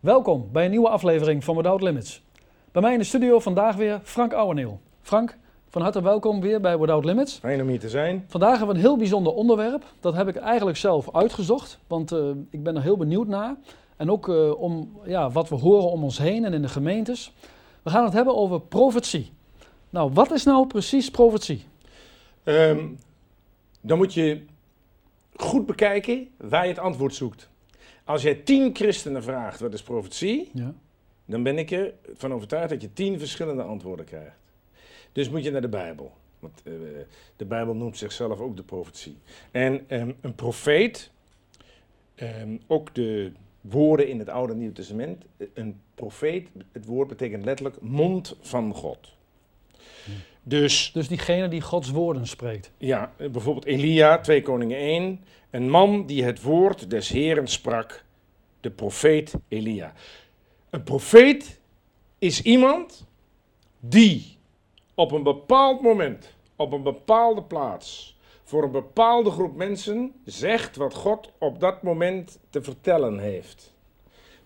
Welkom bij een nieuwe aflevering van Without Limits. Bij mij in de studio vandaag weer Frank Ouweneel. Frank, van harte welkom weer bij Without Limits. Fijn om hier te zijn. Vandaag hebben we een heel bijzonder onderwerp. Dat heb ik eigenlijk zelf uitgezocht, want uh, ik ben er heel benieuwd naar. En ook uh, om ja, wat we horen om ons heen en in de gemeentes. We gaan het hebben over profetie. Nou, wat is nou precies profetie? Um, dan moet je goed bekijken waar je het antwoord zoekt. Als jij tien christenen vraagt wat is profetie, ja. dan ben ik ervan overtuigd dat je tien verschillende antwoorden krijgt. Dus moet je naar de Bijbel. Want uh, de Bijbel noemt zichzelf ook de profetie. En um, een profeet, um, ook de woorden in het Oude en Nieuwe Testament, een profeet, het woord betekent letterlijk mond van God. Dus, dus diegene die Gods woorden spreekt. Ja, bijvoorbeeld Elia, 2 Koningen 1. Een man die het woord des Heren sprak, de profeet Elia. Een profeet is iemand die op een bepaald moment, op een bepaalde plaats, voor een bepaalde groep mensen zegt wat God op dat moment te vertellen heeft.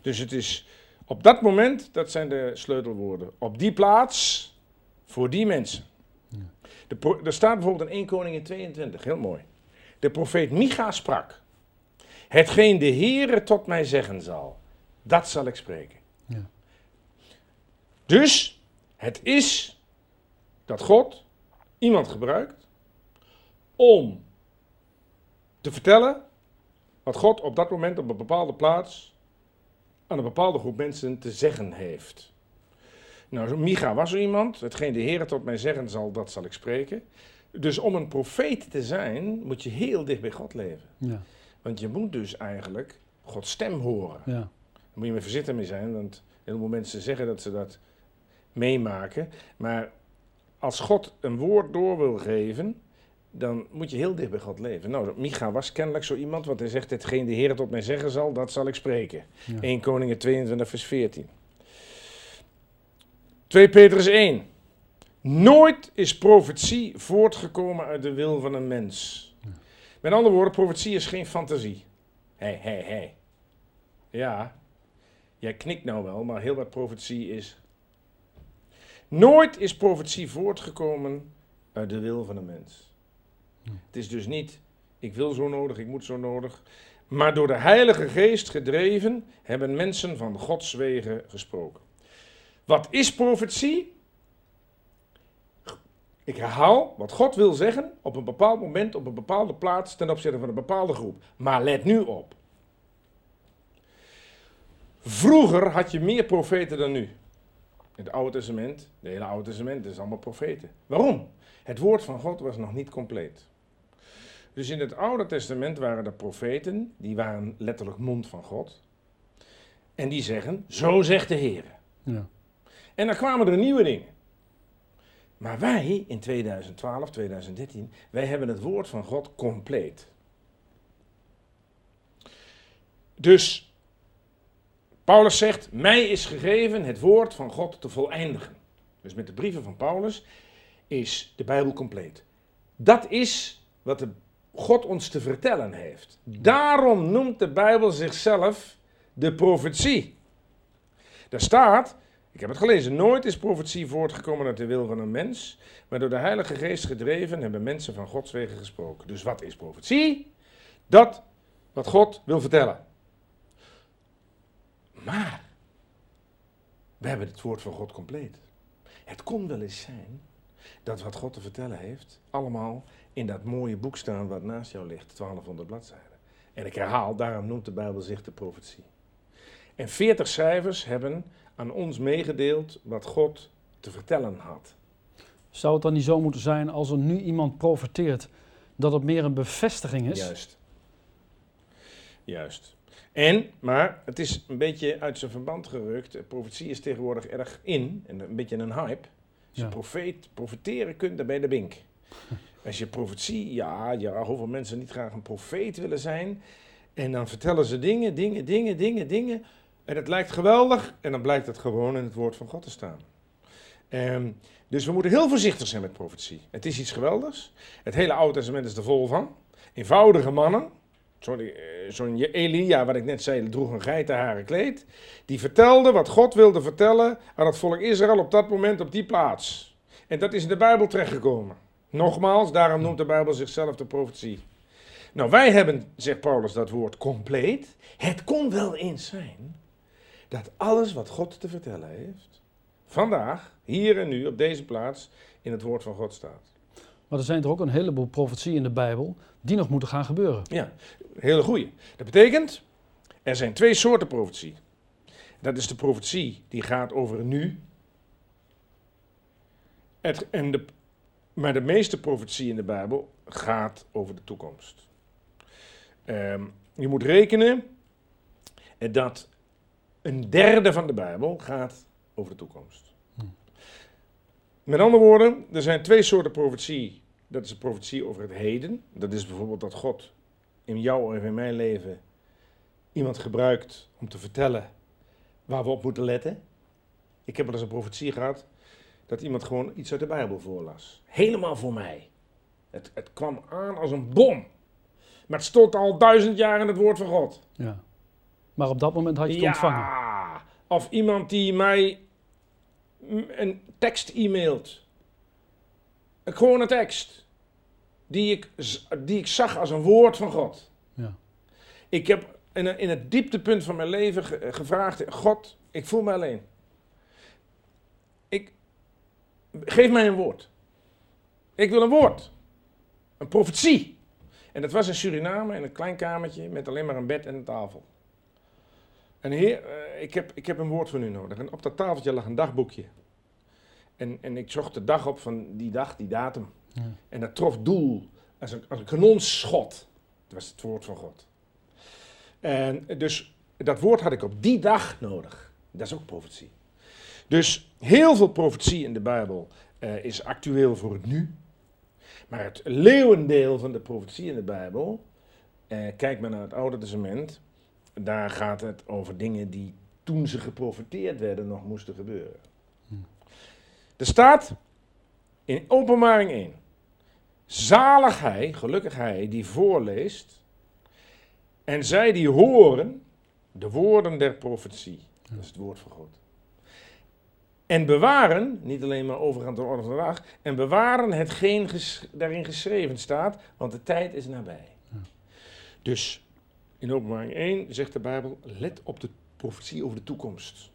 Dus het is op dat moment, dat zijn de sleutelwoorden, op die plaats, voor die mensen. De, er staat bijvoorbeeld in 1 Koningin 22, heel mooi. De profeet Micha sprak. Hetgeen de Heere tot mij zeggen zal, dat zal ik spreken. Ja. Dus het is dat God iemand gebruikt om te vertellen wat God op dat moment op een bepaalde plaats aan een bepaalde groep mensen te zeggen heeft. Nou, Micha was er iemand. Hetgeen de Heer tot mij zeggen zal, dat zal ik spreken. Dus om een profeet te zijn, moet je heel dicht bij God leven. Ja. Want je moet dus eigenlijk Gods stem horen. Ja. Daar moet je me voorzichtig mee zijn, want heel veel mensen zeggen dat ze dat meemaken. Maar als God een woord door wil geven, dan moet je heel dicht bij God leven. Nou, Micha was kennelijk zo iemand, want hij zegt: Hetgeen de Heer tot mij zeggen zal, dat zal ik spreken. Ja. 1 Koningen 22, vers 14. 2 Petrus 1. Nooit is profetie voortgekomen uit de wil van een mens. Met andere woorden, profetie is geen fantasie. Hé, hé, hé. Ja, jij knikt nou wel, maar heel wat profetie is. Nooit is profetie voortgekomen uit de wil van een mens. Het is dus niet, ik wil zo nodig, ik moet zo nodig. Maar door de Heilige Geest gedreven hebben mensen van Gods wegen gesproken. Wat is profetie? Ik herhaal wat God wil zeggen op een bepaald moment, op een bepaalde plaats, ten opzichte van een bepaalde groep. Maar let nu op. Vroeger had je meer profeten dan nu. In het Oude Testament, het hele Oude Testament is allemaal profeten. Waarom? Het woord van God was nog niet compleet. Dus in het Oude Testament waren er profeten, die waren letterlijk mond van God. En die zeggen, zo zegt de Heer. Ja. En dan kwamen er nieuwe dingen. Maar wij in 2012, 2013, wij hebben het woord van God compleet. Dus Paulus zegt, mij is gegeven het woord van God te voleindigen. Dus met de brieven van Paulus is de Bijbel compleet. Dat is wat God ons te vertellen heeft. Daarom noemt de Bijbel zichzelf de profetie. Daar staat, ik heb het gelezen. Nooit is profetie voortgekomen uit de wil van een mens, maar door de Heilige Geest gedreven hebben mensen van Gods wegen gesproken. Dus wat is profetie? Dat wat God wil vertellen. Maar we hebben het woord van God compleet. Het kon wel eens zijn dat wat God te vertellen heeft, allemaal in dat mooie boek staan wat naast jou ligt, 1200 bladzijden. En ik herhaal, daarom noemt de Bijbel zich de profetie. En 40 schrijvers hebben aan ons meegedeeld wat God te vertellen had. Zou het dan niet zo moeten zijn als er nu iemand profeteert, dat het meer een bevestiging is? Juist. Juist. En, maar het is een beetje uit zijn verband gerukt. Profetie is tegenwoordig erg in, en een beetje een hype. Als je profeet, profeteren kunt, dan ben je de bink. Als je profetie, ja, ja, hoeveel mensen niet graag een profeet willen zijn. En dan vertellen ze dingen, dingen, dingen, dingen, dingen. En het lijkt geweldig en dan blijkt het gewoon in het woord van God te staan. Um, dus we moeten heel voorzichtig zijn met profetie. Het is iets geweldigs. Het hele Oude Testament is er vol van. Eenvoudige mannen, sorry, eh, zo'n Je- Elia, wat ik net zei, droeg een geitenharen kleed. Die vertelde wat God wilde vertellen aan het volk Israël op dat moment op die plaats. En dat is in de Bijbel terechtgekomen. Nogmaals, daarom noemt de Bijbel zichzelf de profetie. Nou, wij hebben, zegt Paulus, dat woord compleet. Het kon wel eens zijn dat alles wat God te vertellen heeft, vandaag, hier en nu, op deze plaats, in het woord van God staat. Maar er zijn er ook een heleboel profetieën in de Bijbel die nog moeten gaan gebeuren. Ja, hele goeie. Dat betekent, er zijn twee soorten profetie. Dat is de profetie die gaat over nu. Het, en de, maar de meeste profetie in de Bijbel gaat over de toekomst. Ehm, je moet rekenen dat een derde van de Bijbel gaat over de toekomst. Met andere woorden, er zijn twee soorten profetie. Dat is de profetie over het heden. Dat is bijvoorbeeld dat God in jouw en in mijn leven iemand gebruikt om te vertellen waar we op moeten letten. Ik heb wel eens een profetie gehad dat iemand gewoon iets uit de Bijbel voorlas. Helemaal voor mij. Het, het kwam aan als een bom. Maar het stond al duizend jaar in het woord van God. Ja. Maar op dat moment had je het ontvangen. Of iemand die mij een tekst e-mailt. Een gewone tekst. Die ik, die ik zag als een woord van God. Ja. Ik heb in, in het dieptepunt van mijn leven ge- gevraagd: God, ik voel me alleen. Ik, geef mij een woord. Ik wil een woord. Een profetie. En dat was in Suriname in een klein kamertje met alleen maar een bed en een tafel. En heer, eh, ik, heb, ik heb een woord van u nodig. En op dat tafeltje lag een dagboekje. En, en ik zocht de dag op van die dag, die datum. Ja. En dat trof doel als een, als een kanonschot. Dat was het woord van God. En dus dat woord had ik op die dag nodig. Dat is ook profetie. Dus heel veel profetie in de Bijbel eh, is actueel voor het nu. Maar het leeuwendeel van de profetie in de Bijbel, eh, kijk maar naar het Oude Testament, daar gaat het over dingen die toen ze geprofeteerd werden nog moesten gebeuren. Er staat in Openbaring 1, zalig hij, gelukkig hij, die voorleest en zij die horen de woorden der profetie. Dat is het woord van God. En bewaren, niet alleen maar overgaan tot de orde van de dag, en bewaren hetgeen ges- daarin geschreven staat, want de tijd is nabij. Dus in openbaring 1 zegt de Bijbel, let op de profetie over de toekomst.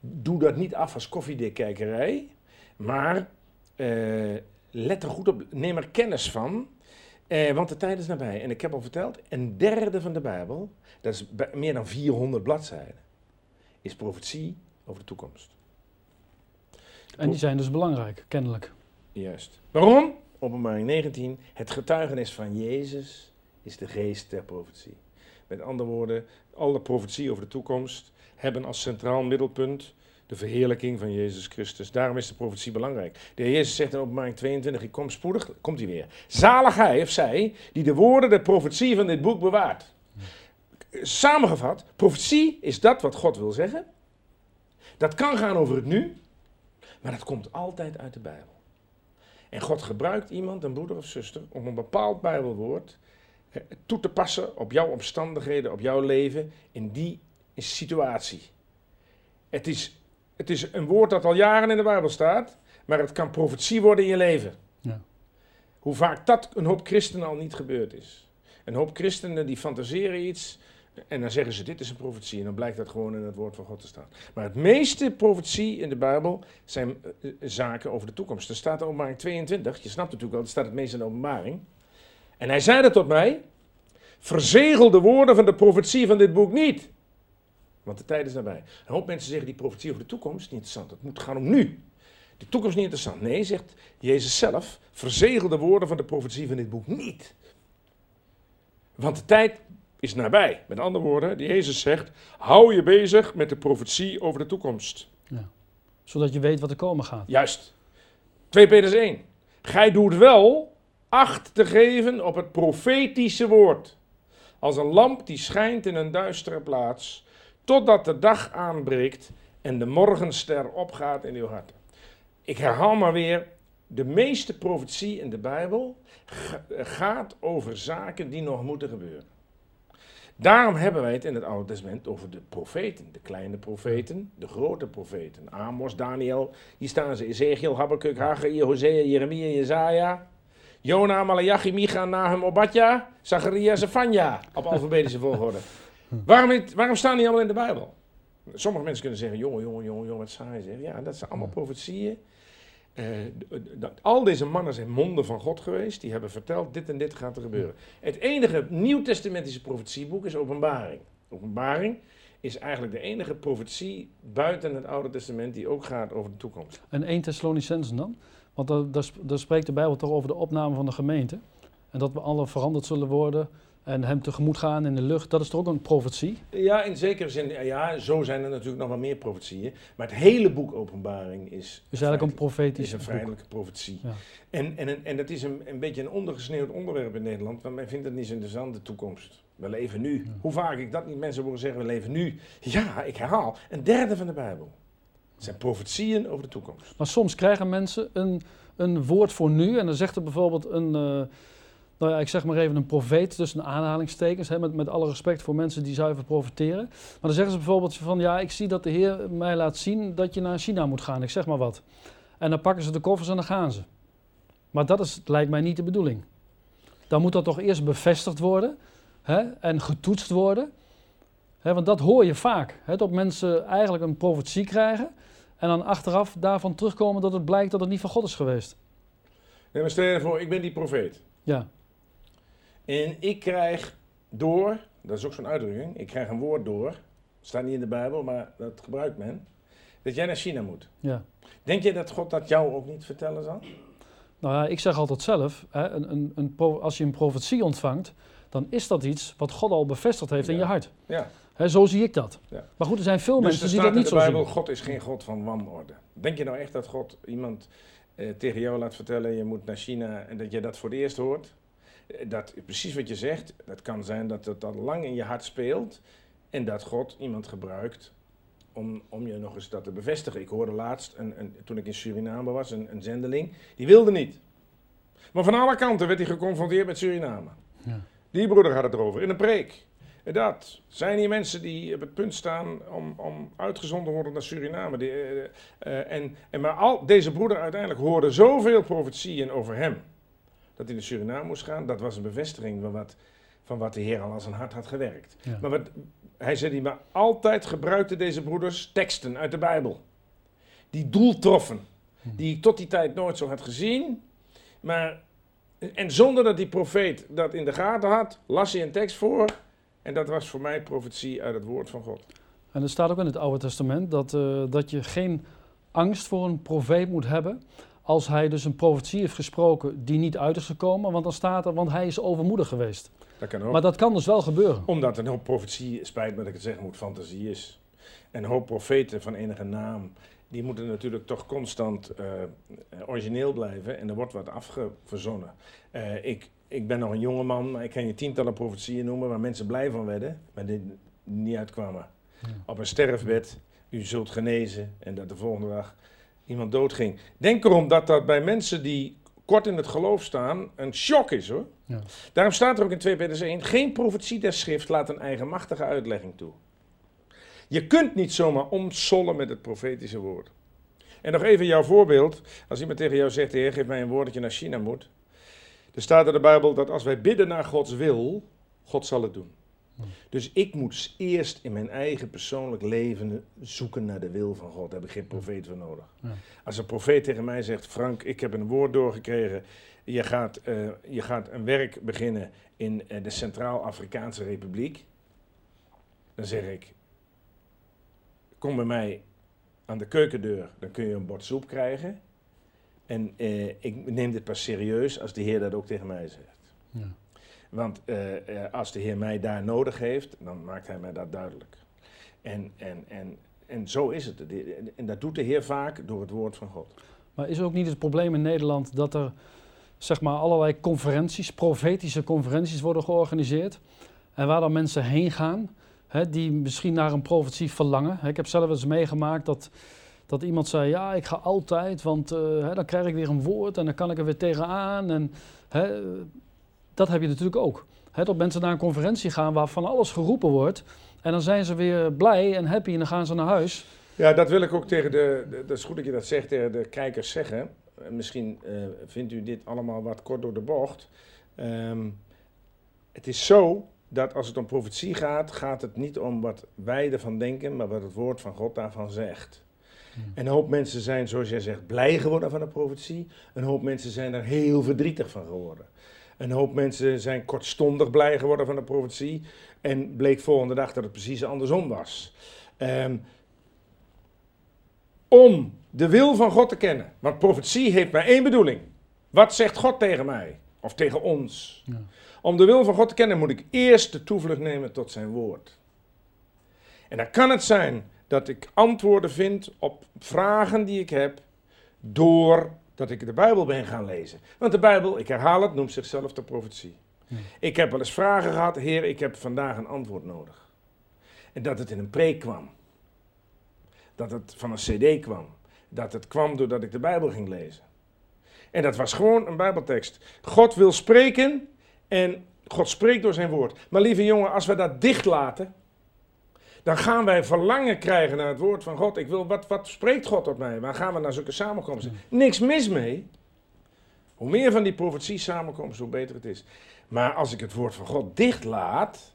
Doe dat niet af als koffiedikkijkerij, maar eh, let er goed op, neem er kennis van, eh, want de tijd is nabij. En ik heb al verteld, een derde van de Bijbel, dat is meer dan 400 bladzijden, is profetie over de toekomst. En die zijn dus belangrijk, kennelijk. Juist. Waarom? Openbaring 19. Het getuigenis van Jezus is de geest der profetie. Met andere woorden, alle profetie over de toekomst hebben als centraal middelpunt de verheerlijking van Jezus Christus. Daarom is de profetie belangrijk. De Heer Jezus zegt in openbaring 22, ik kom spoedig, komt hij weer. Zalig hij of zij die de woorden der profetie van dit boek bewaart. Samengevat, profetie is dat wat God wil zeggen. Dat kan gaan over het nu, maar dat komt altijd uit de Bijbel. En God gebruikt iemand, een broeder of zuster, om een bepaald Bijbelwoord toe te passen op jouw omstandigheden, op jouw leven, in die situatie. Het is, het is een woord dat al jaren in de Bijbel staat, maar het kan profetie worden in je leven. Ja. Hoe vaak dat een hoop christenen al niet gebeurd is. Een hoop christenen die fantaseren iets en dan zeggen ze dit is een profetie en dan blijkt dat gewoon in het woord van God te staan. Maar het meeste profetie in de Bijbel zijn eh, zaken over de toekomst. Er staat in openbaring 22, je snapt natuurlijk wel, er staat het meest in de openbaring. En hij zei dat tot mij, verzegel de woorden van de profetie van dit boek niet. Want de tijd is nabij. Een hoop mensen zeggen die profetie over de toekomst is niet interessant. Het moet gaan om nu. De toekomst is niet interessant. Nee, zegt Jezus zelf, verzegel de woorden van de profetie van dit boek niet. Want de tijd is nabij. Met andere woorden, die Jezus zegt, hou je bezig met de profetie over de toekomst. Zodat je weet wat er komen gaat. Juist. 2 Petrus 1. Gij doet wel acht te geven op het profetische woord. Als een lamp die schijnt in een duistere plaats, totdat de dag aanbreekt en de morgenster opgaat in uw hart. Ik herhaal maar weer, de meeste profetie in de Bijbel ga- gaat over zaken die nog moeten gebeuren. Daarom hebben wij het in het Oude Testament over de profeten. De kleine profeten, de grote profeten. Amos, Daniel, hier staan ze. Ezekiel, Habakkuk, Haggai, Hosea, Jeremia, Jezaja. Jona, Malachi, Micha, Nahum, Obadja, Zachariah, Zephania. Op alfabetische volgorde. Waarom, waarom staan die allemaal in de Bijbel? Sommige mensen kunnen zeggen, jongen, jongen, jongen, jongen, wat saai zeg. Ja, dat zijn allemaal profetieën. Uh, al deze mannen zijn monden van God geweest. Die hebben verteld, dit en dit gaat er gebeuren. Het enige nieuwtestamentische profetieboek is Openbaring. Openbaring is eigenlijk de enige profetie buiten het Oude Testament die ook gaat over de toekomst. En 1 Thessalonicensen dan? Want daar, spreekt de Bijbel toch over de opname van de gemeente. En dat we alle veranderd zullen worden en hem tegemoet gaan in de lucht. Dat is toch ook een profetie? Ja, in zekere zin. Ja, zo zijn er natuurlijk nog wel meer profetieën. Maar het hele boek Openbaring is... Is eigenlijk een profetisch Is een profetie. Ja. En, en, en dat is een, een beetje een ondergesneeuwd onderwerp in Nederland. Want men vindt het niet zo interessant, de toekomst. We leven nu. Hoe vaak ik dat niet mensen horen zeggen, we leven nu. Ja, ik herhaal. Een derde van de Bijbel. Het zijn profetieën over de toekomst. Maar soms krijgen mensen een, een woord voor nu. En dan zegt er bijvoorbeeld een, uh, nou ja, ik zeg maar even een profeet tussen aanhalingstekens. Hè, met, met alle respect voor mensen die zuiver profiteren. Maar dan zeggen ze bijvoorbeeld van ja, ik zie dat de Heer mij laat zien dat je naar China moet gaan. Ik zeg maar wat. En dan pakken ze de koffers en dan gaan ze. Maar dat is, lijkt mij niet de bedoeling. Dan moet dat toch eerst bevestigd worden hè, en getoetst worden. Hè, want dat hoor je vaak. Hè, dat mensen eigenlijk een profetie krijgen. En dan achteraf daarvan terugkomen dat het blijkt dat het niet van God is geweest. Nee, maar stel je voor, ik ben die profeet. Ja. En ik krijg door, dat is ook zo'n uitdrukking, ik krijg een woord door, staat niet in de Bijbel, maar dat gebruikt men, dat jij naar China moet. Ja. Denk je dat God dat jou ook niet vertellen zal? Nou ja, ik zeg altijd zelf, hè, een, een, een, als je een profetie ontvangt, dan is dat iets wat God al bevestigd heeft in je hart. Ja. He, zo zie ik dat. Ja. Maar goed, er zijn veel dus mensen die dat niet zo Bijbel, zien. God is geen God van wanorde. Denk je nou echt dat God iemand eh, tegen jou laat vertellen, je moet naar China en dat je dat voor het eerst hoort? Eh, dat, precies wat je zegt, dat kan zijn dat het al lang in je hart speelt en dat God iemand gebruikt om, om je nog eens dat te bevestigen. Ik hoorde laatst, een, een, toen ik in Suriname was, een, een zendeling, die wilde niet. Maar van alle kanten werd hij geconfronteerd met Suriname. Ja. Die broeder had het erover, in een preek. Dat zijn hier mensen die op het punt staan om, om uitgezonden worden naar Suriname. Die, uh, uh, en, en maar al deze broeder uiteindelijk hoorde zoveel profetieën over hem. Dat hij naar Suriname moest gaan, dat was een bevestiging van wat, van wat de Heer al aan zijn hart had gewerkt. Maar wat, hij zei, die maar altijd gebruikte deze broeders teksten uit de Bijbel. Die doel troffen. Hm. Die ik tot die tijd nooit zo had gezien. Maar, en zonder dat die profeet dat in de gaten had, las hij een tekst voor en dat was voor mij profetie uit het woord van God. En er staat ook in het Oude Testament dat, uh, dat je geen angst voor een profeet moet hebben. Als hij dus een profetie heeft gesproken die niet uit is gekomen. Want dan staat er, want hij is overmoedig geweest. Dat kan ook. Maar dat kan dus wel gebeuren. Omdat een hoop profetie, spijt me dat ik het zeggen moet, fantasie is. En een hoop profeten van enige naam, die moeten natuurlijk toch constant uh, origineel blijven. En er wordt wat afgeverzonnen. Uh, ik, ik ben nog een jonge man, maar ik kan je tientallen profetieën noemen waar mensen blij van werden, maar die niet uitkwamen. Op een sterfbed, u zult genezen en dat de volgende dag iemand doodging. Denk erom dat dat bij mensen die kort in het geloof staan een shock is hoor. Ja. Daarom staat er ook in 2 Petrus 1, geen profetie der schrift laat een eigenmachtige uitlegging toe. Je kunt niet zomaar omsollen met het profetische woord. En nog even jouw voorbeeld. Als iemand tegen jou zegt, de Heer, geef mij een woord dat je naar China moet. Er staat in de Bijbel dat als wij bidden naar Gods wil, God zal het doen. Dus ik moet eerst in mijn eigen persoonlijk leven zoeken naar de wil van God. Daar heb ik geen profeet voor nodig. Als een profeet tegen mij zegt: Frank, ik heb een woord doorgekregen. Je gaat, uh, je gaat een werk beginnen in uh, de Centraal-Afrikaanse Republiek. Dan zeg ik: Kom bij mij aan de keukendeur, dan kun je een bord soep krijgen. En eh, ik neem dit pas serieus als de Heer dat ook tegen mij zegt. Ja. Want eh, eh, als de Heer mij daar nodig heeft, dan maakt Hij mij dat duidelijk. En, en, en, en zo is het. En dat doet de Heer vaak door het woord van God. Maar is ook niet het probleem in Nederland dat er zeg maar, allerlei conferenties, profetische conferenties worden georganiseerd? En waar dan mensen heen gaan, hè, die misschien naar een profetie verlangen. Ik heb zelf eens meegemaakt dat dat iemand zei, ja, ik ga altijd, want uh, hè, dan krijg ik weer een woord en dan kan ik er weer tegenaan. En, hè, dat heb je natuurlijk ook. Hè, dat mensen naar een conferentie gaan waar van alles geroepen wordt. En dan zijn ze weer blij en happy en dan gaan ze naar huis. Ja, dat wil ik ook tegen de, de dat is goed dat je dat zegt, tegen de kijkers zeggen. Eh, Misschien eh, vindt u dit allemaal wat kort door de bocht. Ehm, het is zo dat als het om profetie gaat, gaat het niet om wat wij ervan denken, maar wat het woord van God daarvan zegt. En een hoop mensen zijn, zoals jij zegt, blij geworden van de profetie. Een hoop mensen zijn er heel verdrietig van geworden. Een hoop mensen zijn kortstondig blij geworden van de profetie. En bleek volgende dag dat het precies andersom was. Ehm, om de wil van God te kennen. Want profetie heeft maar één bedoeling. Wat zegt God tegen mij? Of tegen ons? Ja. Om de wil van God te kennen moet ik eerst de toevlucht nemen tot zijn woord. En dan kan het zijn dat ik antwoorden vind op vragen die ik heb doordat ik de Bijbel ben gaan lezen. Want de Bijbel, ik herhaal het, noemt zichzelf de profetie. Ik heb wel eens vragen gehad, Heer, ik heb vandaag een antwoord nodig. En dat het in een preek kwam. Dat het van een cd kwam. Dat het kwam doordat ik de Bijbel ging lezen. En dat was gewoon een Bijbeltekst. God wil spreken en God spreekt door zijn woord. Maar lieve jongen, als we dat dicht laten, dan gaan wij verlangen krijgen naar het woord van God. Ik wil, wat, wat spreekt God tot mij? Waar gaan we naar zulke samenkomsten? Niks mis mee. Hoe meer van die profetie samenkomsten, hoe beter het is. Maar als ik het woord van God dicht laat,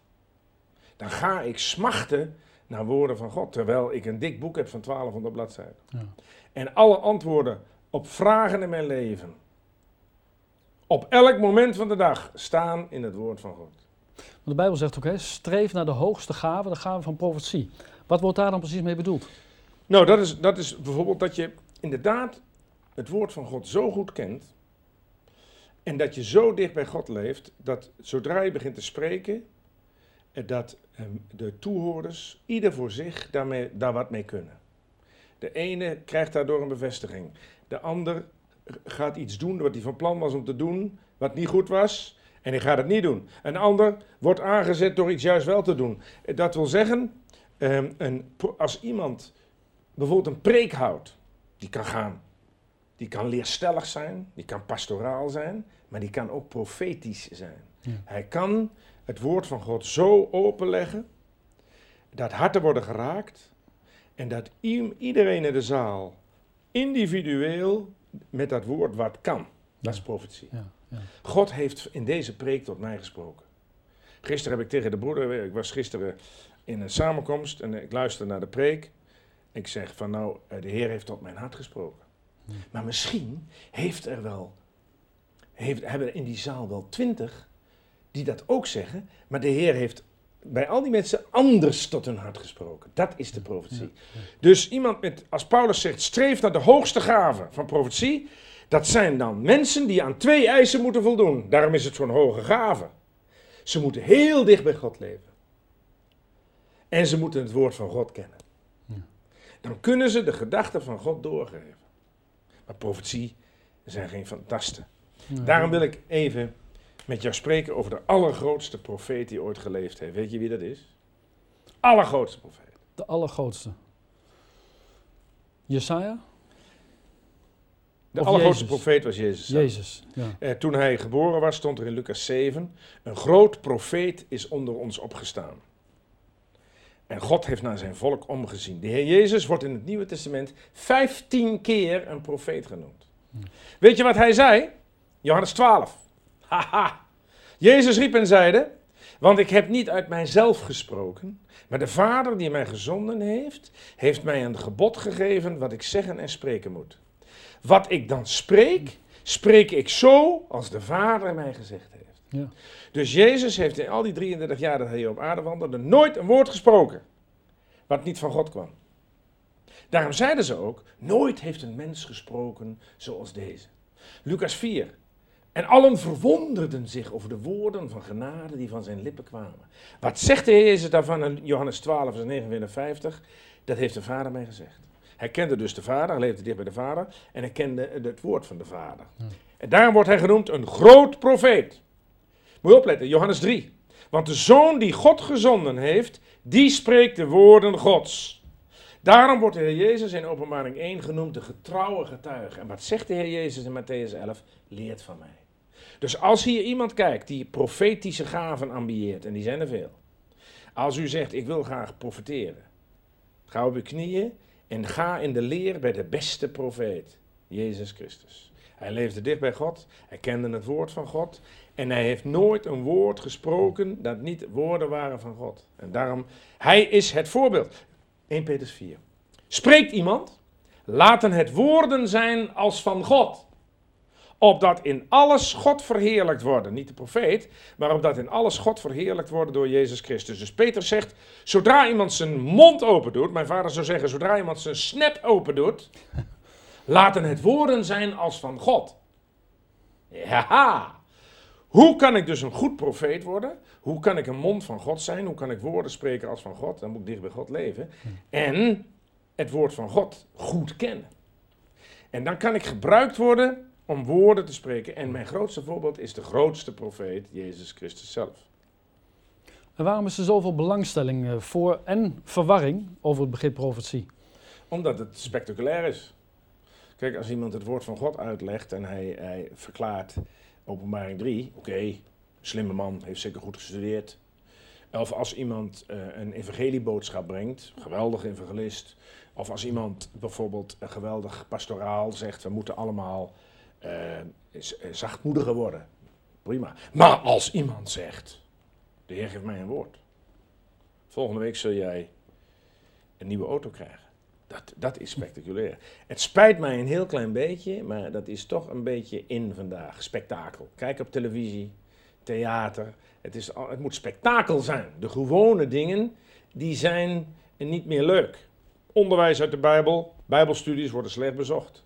dan ga ik smachten naar woorden van God. Terwijl ik een dik boek heb van 1200 bladzijden. Ja. En alle antwoorden op vragen in mijn leven, op elk moment van de dag, staan in het woord van God. Want de Bijbel zegt ook, hè, streef naar de hoogste gave, de gave van profetie. Wat wordt daar dan precies mee bedoeld? Nou, dat is, dat is bijvoorbeeld dat je inderdaad het woord van God zo goed kent. En dat je zo dicht bij God leeft, dat zodra je begint te spreken, eh, dat ehm, de toehoorders, ieder voor zich, daarmee, daar wat mee kunnen. De ene krijgt daardoor een bevestiging. De ander gaat iets doen wat hij van plan was om te doen, wat niet goed was, en hij gaat het niet doen. Een ander wordt aangezet door iets juist wel te doen. Dat wil zeggen, ehm, een, als iemand bijvoorbeeld een preek houdt, die kan gaan. Die kan leerstellig zijn, die kan pastoraal zijn, maar die kan ook profetisch zijn. Ja. Hij kan het woord van God zo openleggen dat harten worden geraakt en dat iedereen in de zaal individueel met dat woord wat kan. Dat is profetie. Ja, ja. God heeft in deze preek tot mij gesproken. Gisteren heb ik tegen de broeder, ik was gisteren in een samenkomst en ik luisterde naar de preek. Ik zeg van nou, eh, de Heer heeft tot mijn hart gesproken. Maar misschien heeft er wel, heeft, hebben er in die zaal wel twintig die dat ook zeggen. Maar de Heer heeft bij al die mensen anders tot hun hart gesproken. Dat is de profetie. Dus iemand met, als Paulus zegt, streef naar de hoogste gave van profetie. Dat zijn dan mensen die aan twee eisen moeten voldoen. Daarom is het zo'n hoge gave. Ze moeten heel dicht bij God leven. En ze moeten het woord van God kennen. Ja. Dan kunnen ze de gedachten van God doorgeven. Maar profetie zijn geen fantasten. Daarom wil ik even met jou spreken over de allergrootste profeet die ooit geleefd heeft. Weet je wie dat is? Allergrootste profeet. De allergrootste. Jesaja? De Of allergrootste Jezus. profeet was Jezus. zelf. Jezus. Ja. Eh, toen hij geboren was, stond er in Lucas 7: Een groot profeet is onder ons opgestaan. En God heeft naar zijn volk omgezien. De Heer Jezus wordt in het Nieuwe Testament 15 keer een profeet genoemd. Weet je wat hij zei? Johannes 12. Haha. Jezus riep en zeide: Want ik heb niet uit mijzelf gesproken, maar de Vader die mij gezonden heeft, heeft mij een gebod gegeven wat ik zeggen en spreken moet. Wat ik dan spreek, spreek ik zo als de Vader mij gezegd heeft. Ja. Dus Jezus heeft in al die 33 jaar dat hij hier op aarde wandelde nooit een woord gesproken wat niet van God kwam. Daarom zeiden ze ook, nooit heeft een mens gesproken zoals deze. Lucas 4. En allen verwonderden zich over de woorden van genade die van zijn lippen kwamen. Wat zegt de Heer Jezus daarvan in Johannes 12, vers 59? Dat heeft de Vader mij gezegd. Hij kende dus de Vader, hij leefde dicht bij de Vader en hij kende het woord van de Vader. En daarom wordt hij genoemd een groot profeet. Moet je opletten, Johannes 3. Want de zoon die God gezonden heeft, die spreekt de woorden Gods. Daarom wordt de Heer Jezus in openbaring 1 genoemd de getrouwe getuige. En wat zegt de Heer Jezus in Matthäus 11? Leert van mij. Dus als hier iemand kijkt die profetische gaven ambieert, en die zijn er veel. Als u zegt, ik wil graag profeteren, ga op uw knieën en ga in de leer bij de beste profeet, Jezus Christus. Hij leefde dicht bij God, hij kende het woord van God en hij heeft nooit een woord gesproken dat niet woorden waren van God. En daarom, hij is het voorbeeld. 1 Petrus 4. Spreekt iemand? Laten het woorden zijn als van God. Opdat in alles God verheerlijkt worden. Niet de profeet, maar opdat in alles God verheerlijkt worden door Jezus Christus. Dus Peter zegt, zodra iemand zijn mond open doet, mijn vader zou zeggen, zodra iemand zijn snap open doet, laten het woorden zijn als van God. Ja, hoe kan ik dus een goed profeet worden? Hoe kan ik een mond van God zijn? Hoe kan ik woorden spreken als van God? Dan moet ik dicht bij God leven. En het woord van God goed kennen. En dan kan ik gebruikt worden om woorden te spreken. En mijn grootste voorbeeld is de grootste profeet, Jezus Christus zelf. En waarom is er zoveel belangstelling eh, voor en verwarring over het begrip profetie? Omdat het spectaculair is. Kijk, als iemand het woord van God uitlegt en hij, hij verklaart openbaring 3, oké, slimme man, heeft zeker goed gestudeerd. Of als iemand uh, een evangelieboodschap brengt, geweldig evangelist. Of als iemand bijvoorbeeld een geweldig pastoraal zegt, we moeten allemaal zachtmoediger worden. Prima. Maar als iemand zegt, de Heer geeft mij een woord. Volgende week zul jij een nieuwe auto krijgen. Dat, dat is spectaculair. Het spijt mij een heel klein beetje, maar dat is toch een beetje in vandaag. Spektakel. Kijk op televisie, theater. Het, is, het moet spektakel zijn. De gewone dingen, die zijn niet meer leuk. Onderwijs uit de Bijbel, Bijbelstudies worden slecht bezocht.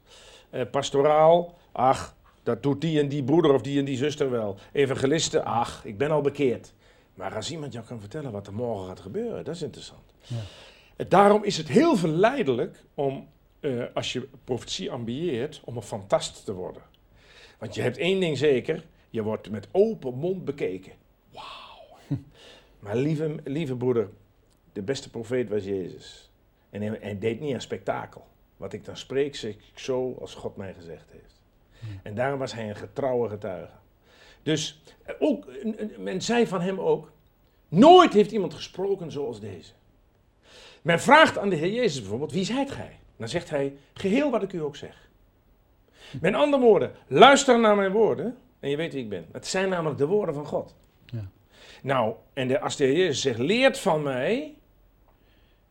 Eh, pastoraal, ach, dat doet die en die broeder of die en die zuster wel. Evangelisten, ach, ik ben al bekeerd. Maar als iemand jou kan vertellen wat er morgen gaat gebeuren, dat is interessant. Ja. Daarom is het heel verleidelijk om, uh, als je profetie ambieert, om een fantast te worden. Want je hebt één ding zeker, je wordt met open mond bekeken. Wauw. maar lieve, lieve broeder, de beste profeet was Jezus. En hij, hij deed niet aan spektakel. Wat ik dan spreek, zeg ik zo als God mij gezegd heeft. En daarom was hij een getrouwe getuige. Dus eh, ook, men zei van hem ook, nooit heeft iemand gesproken zoals deze. Men vraagt aan de Heer Jezus bijvoorbeeld, wie zijt gij? Dan zegt hij, geheel wat ik u ook zeg. Met andere woorden, luister naar mijn woorden en je weet wie ik ben. Het zijn namelijk de woorden van God. Ja. Nou, en de, als de Heer Jezus zegt, leert van mij.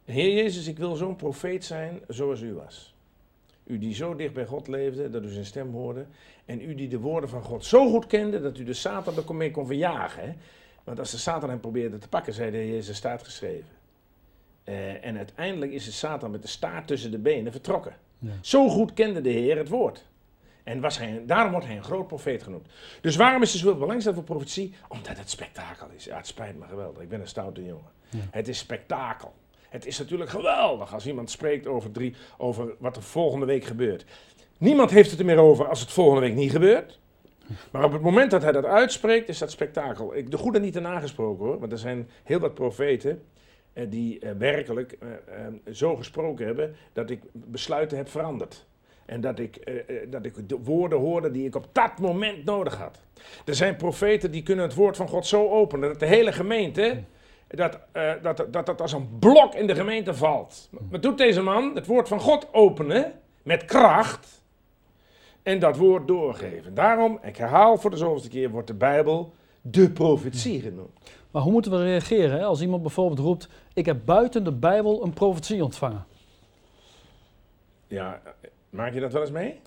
Heer Jezus, ik wil zo'n profeet zijn zoals u was. U die zo dicht bij God leefde, dat u zijn stem hoorde. En u die de woorden van God zo goed kende, dat u de Satan er mee kon verjagen. Hè? Want als de Satan hem probeerde te pakken, zei de Heer Jezus, staat geschreven. Uh, en uiteindelijk is de Satan met de staart tussen de benen vertrokken. Ja. Zo goed kende de Heer het woord. En was hij, daarom wordt hij een groot profeet genoemd. Dus waarom is er zoveel belangstelling voor profetie? Omdat het spektakel is. Ja, het spijt me geweldig. Ik ben een stoute jongen. Ja. Het is spektakel. Het is natuurlijk geweldig als iemand spreekt over, drie, over wat er volgende week gebeurt. Niemand heeft het er meer over als het volgende week niet gebeurt. Maar op het moment dat hij dat uitspreekt, is dat spektakel. Ik, de goede niet erna gesproken hoor, want er zijn heel wat profeten eh, die eh, werkelijk eh, zo gesproken hebben dat ik besluiten heb veranderd. En dat ik, dat ik de woorden hoorde die ik op dat moment nodig had. Er zijn profeten die kunnen het woord van God zo openen dat de hele gemeente, dat, dat, dat, dat als een blok in de gemeente valt. Wat doet deze man? Het woord van God openen met kracht en dat woord doorgeven. Daarom, ik herhaal voor de zoveelste keer, wordt de Bijbel de profetie genoemd. Maar hoe moeten we reageren hè? als iemand bijvoorbeeld roept: Ik heb buiten de Bijbel een profetie ontvangen? Ja, maak je dat wel eens mee?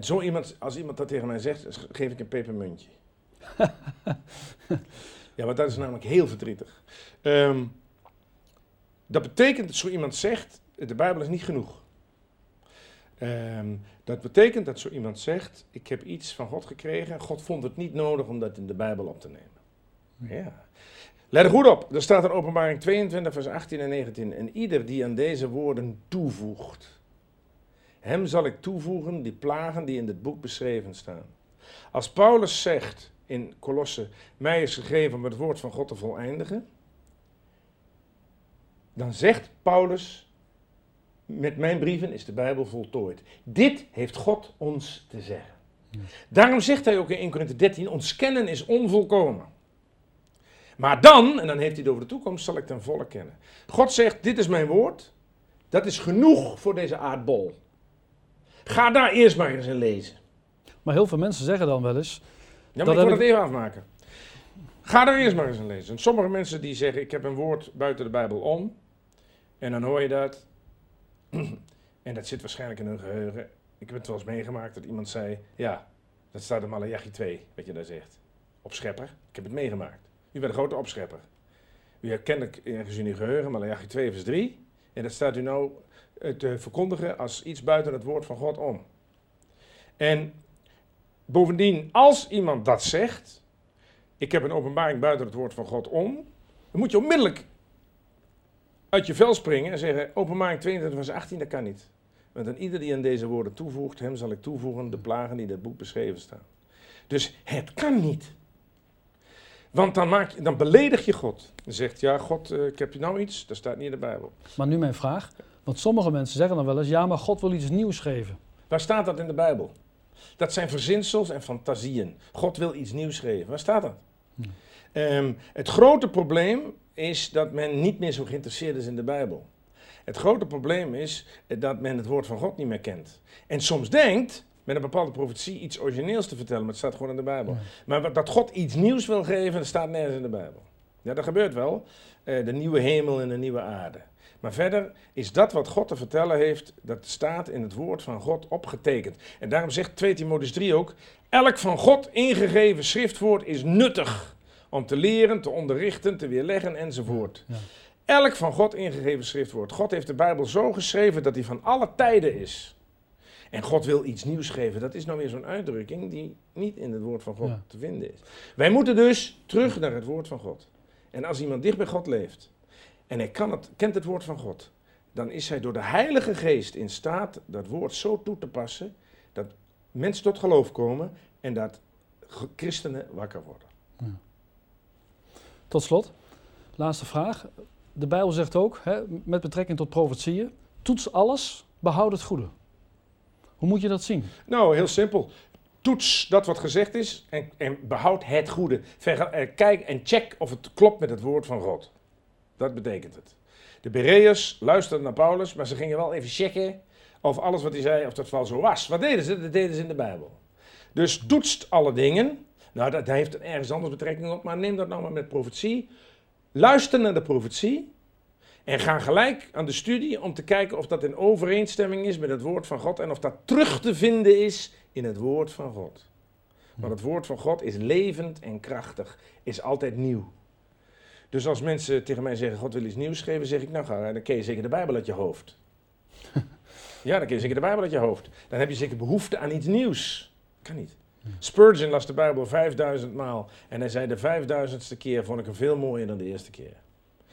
Zo iemand, als iemand dat tegen mij zegt, geef ik een pepermuntje. ja, want dat is namelijk heel verdrietig. Um, dat betekent dat zo iemand zegt: De Bijbel is niet genoeg. Um, dat betekent dat zo iemand zegt: Ik heb iets van God gekregen. God vond het niet nodig om dat in de Bijbel op te nemen. Ja. Let er goed op. Er staat in openbaring 22, vers 18 en 19. En ieder die aan deze woorden toevoegt, hem zal ik toevoegen die plagen die in dit boek beschreven staan. Als Paulus zegt in Kolosse, mij is gegeven om het woord van God te voleindigen, dan zegt Paulus, met mijn brieven is de Bijbel voltooid. Dit heeft God ons te zeggen. Daarom zegt hij ook in 1 Corinthië 13, ons kennen is onvolkomen. Maar dan, en dan heeft hij het over de toekomst, zal ik ten volle kennen. God zegt, dit is mijn woord, dat is genoeg voor deze aardbol. Ga daar eerst maar eens in lezen. Maar heel veel mensen zeggen dan wel eens, Ja, Dat maar ik wil het even afmaken. Ga daar eerst maar eens in lezen. En sommige mensen die zeggen, ik heb een woord buiten de Bijbel om. En dan hoor je dat. En dat zit waarschijnlijk in hun geheugen. Ik heb het wel eens meegemaakt dat iemand zei, ja, dat staat in Malachi 2, wat je daar zegt. Opschepper. Ik heb het meegemaakt. U bent een grote opschepper. U herkent het ergens in uw geheugen, Malachi 2 vers 3. En dat staat u nou eh, te verkondigen als iets buiten het woord van God om. En bovendien, als iemand dat zegt, ik heb een openbaring buiten het woord van God om, dan moet je onmiddellijk uit je vel springen en zeggen, openbaring 22 vers 18, dat kan niet. Want aan ieder die aan deze woorden toevoegt, hem zal ik toevoegen de plagen die in dat boek beschreven staan. Dus het kan niet. Want dan, maak je, dan beledig je God. Je zegt, ja God, eh, ik heb je nou iets, dat staat niet in de Bijbel. maar nu mijn vraag, want sommige mensen zeggen dan wel eens, ja maar God wil iets nieuws geven. Waar staat dat in de Bijbel? Dat zijn verzinsels en fantasieën. God wil iets nieuws geven. Waar staat dat? Ehm, het grote probleem is dat men niet meer zo geïnteresseerd is in de Bijbel. Het grote probleem is dat men het woord van God niet meer kent. En soms denkt met een bepaalde profetie iets origineels te vertellen, maar het staat gewoon in de Bijbel. Ja. Maar dat God iets nieuws wil geven, dat staat nergens in de Bijbel. Ja, dat gebeurt wel. Eh, de nieuwe hemel en de nieuwe aarde. Maar verder is dat wat God te vertellen heeft, dat staat in het woord van God opgetekend. En daarom zegt 2 Timotheüs 3 ook, elk van God ingegeven schriftwoord is nuttig om te leren, te onderrichten, te weerleggen enzovoort. Ja. Elk van God ingegeven schriftwoord. God heeft de Bijbel zo geschreven dat hij van alle tijden is. En God wil iets nieuws geven. Dat is nou weer zo'n uitdrukking die niet in het woord van God Ja. te vinden is. Wij moeten dus terug naar het woord van God. En als iemand dicht bij God leeft en hij kan het, kent het woord van God, dan is hij door de Heilige Geest in staat dat woord zo toe te passen dat mensen tot geloof komen en dat christenen wakker worden. Tot slot, laatste vraag. De Bijbel zegt ook, hè, met betrekking tot profetieën, toets alles, behoud het goede. Hoe moet je dat zien? Nou, heel simpel. Toets dat wat gezegd is en, en behoud het goede. Verge- eh, kijk en check of het klopt met het woord van God. Dat betekent het. De Bereërs luisterden naar Paulus, maar ze gingen wel even checken of alles wat hij zei, of dat wel zo was. Wat deden ze? Dat deden ze in de Bijbel. Dus toetst alle dingen. Nou, dat heeft ergens anders betrekking op, maar neem dat nou maar met profetie. Luister naar de profetie en ga gelijk aan de studie om te kijken of dat in overeenstemming is met het woord van God en of dat terug te vinden is in het woord van God. Want het woord van God is levend en krachtig, is altijd nieuw. Dus als mensen tegen mij zeggen, God wil iets nieuws geven, zeg ik, nou ga, dan ken je zeker de Bijbel uit je hoofd. ja, dan ken je zeker de Bijbel uit je hoofd. Dan heb je zeker behoefte aan iets nieuws. Kan niet. Spurgeon las de Bijbel 5000 maal en hij zei de vijfduizendste keer vond ik hem veel mooier dan de eerste keer.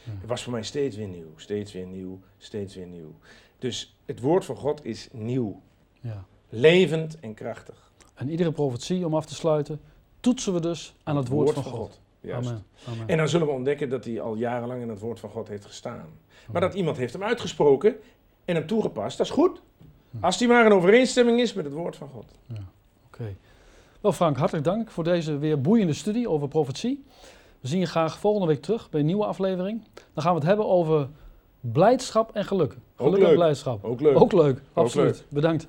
Het was voor mij steeds weer nieuw, steeds weer nieuw, steeds weer nieuw. Dus het woord van God is nieuw, Ja. levend en krachtig. En iedere profetie, om af te sluiten, toetsen we dus aan het woord, van God. Juist. Amen. Amen. En dan zullen we ontdekken dat hij al jarenlang in het woord van God heeft gestaan. Maar dat iemand heeft hem uitgesproken en hem toegepast, dat is goed. Als die maar in overeenstemming is met het woord van God. Oké. Wel Frank, hartelijk dank voor deze weer boeiende studie over profetie. We zien je graag volgende week terug bij een nieuwe aflevering. Dan gaan we het hebben over blijdschap en geluk. Geluk en blijdschap. Ook leuk. Ook leuk, absoluut. Bedankt.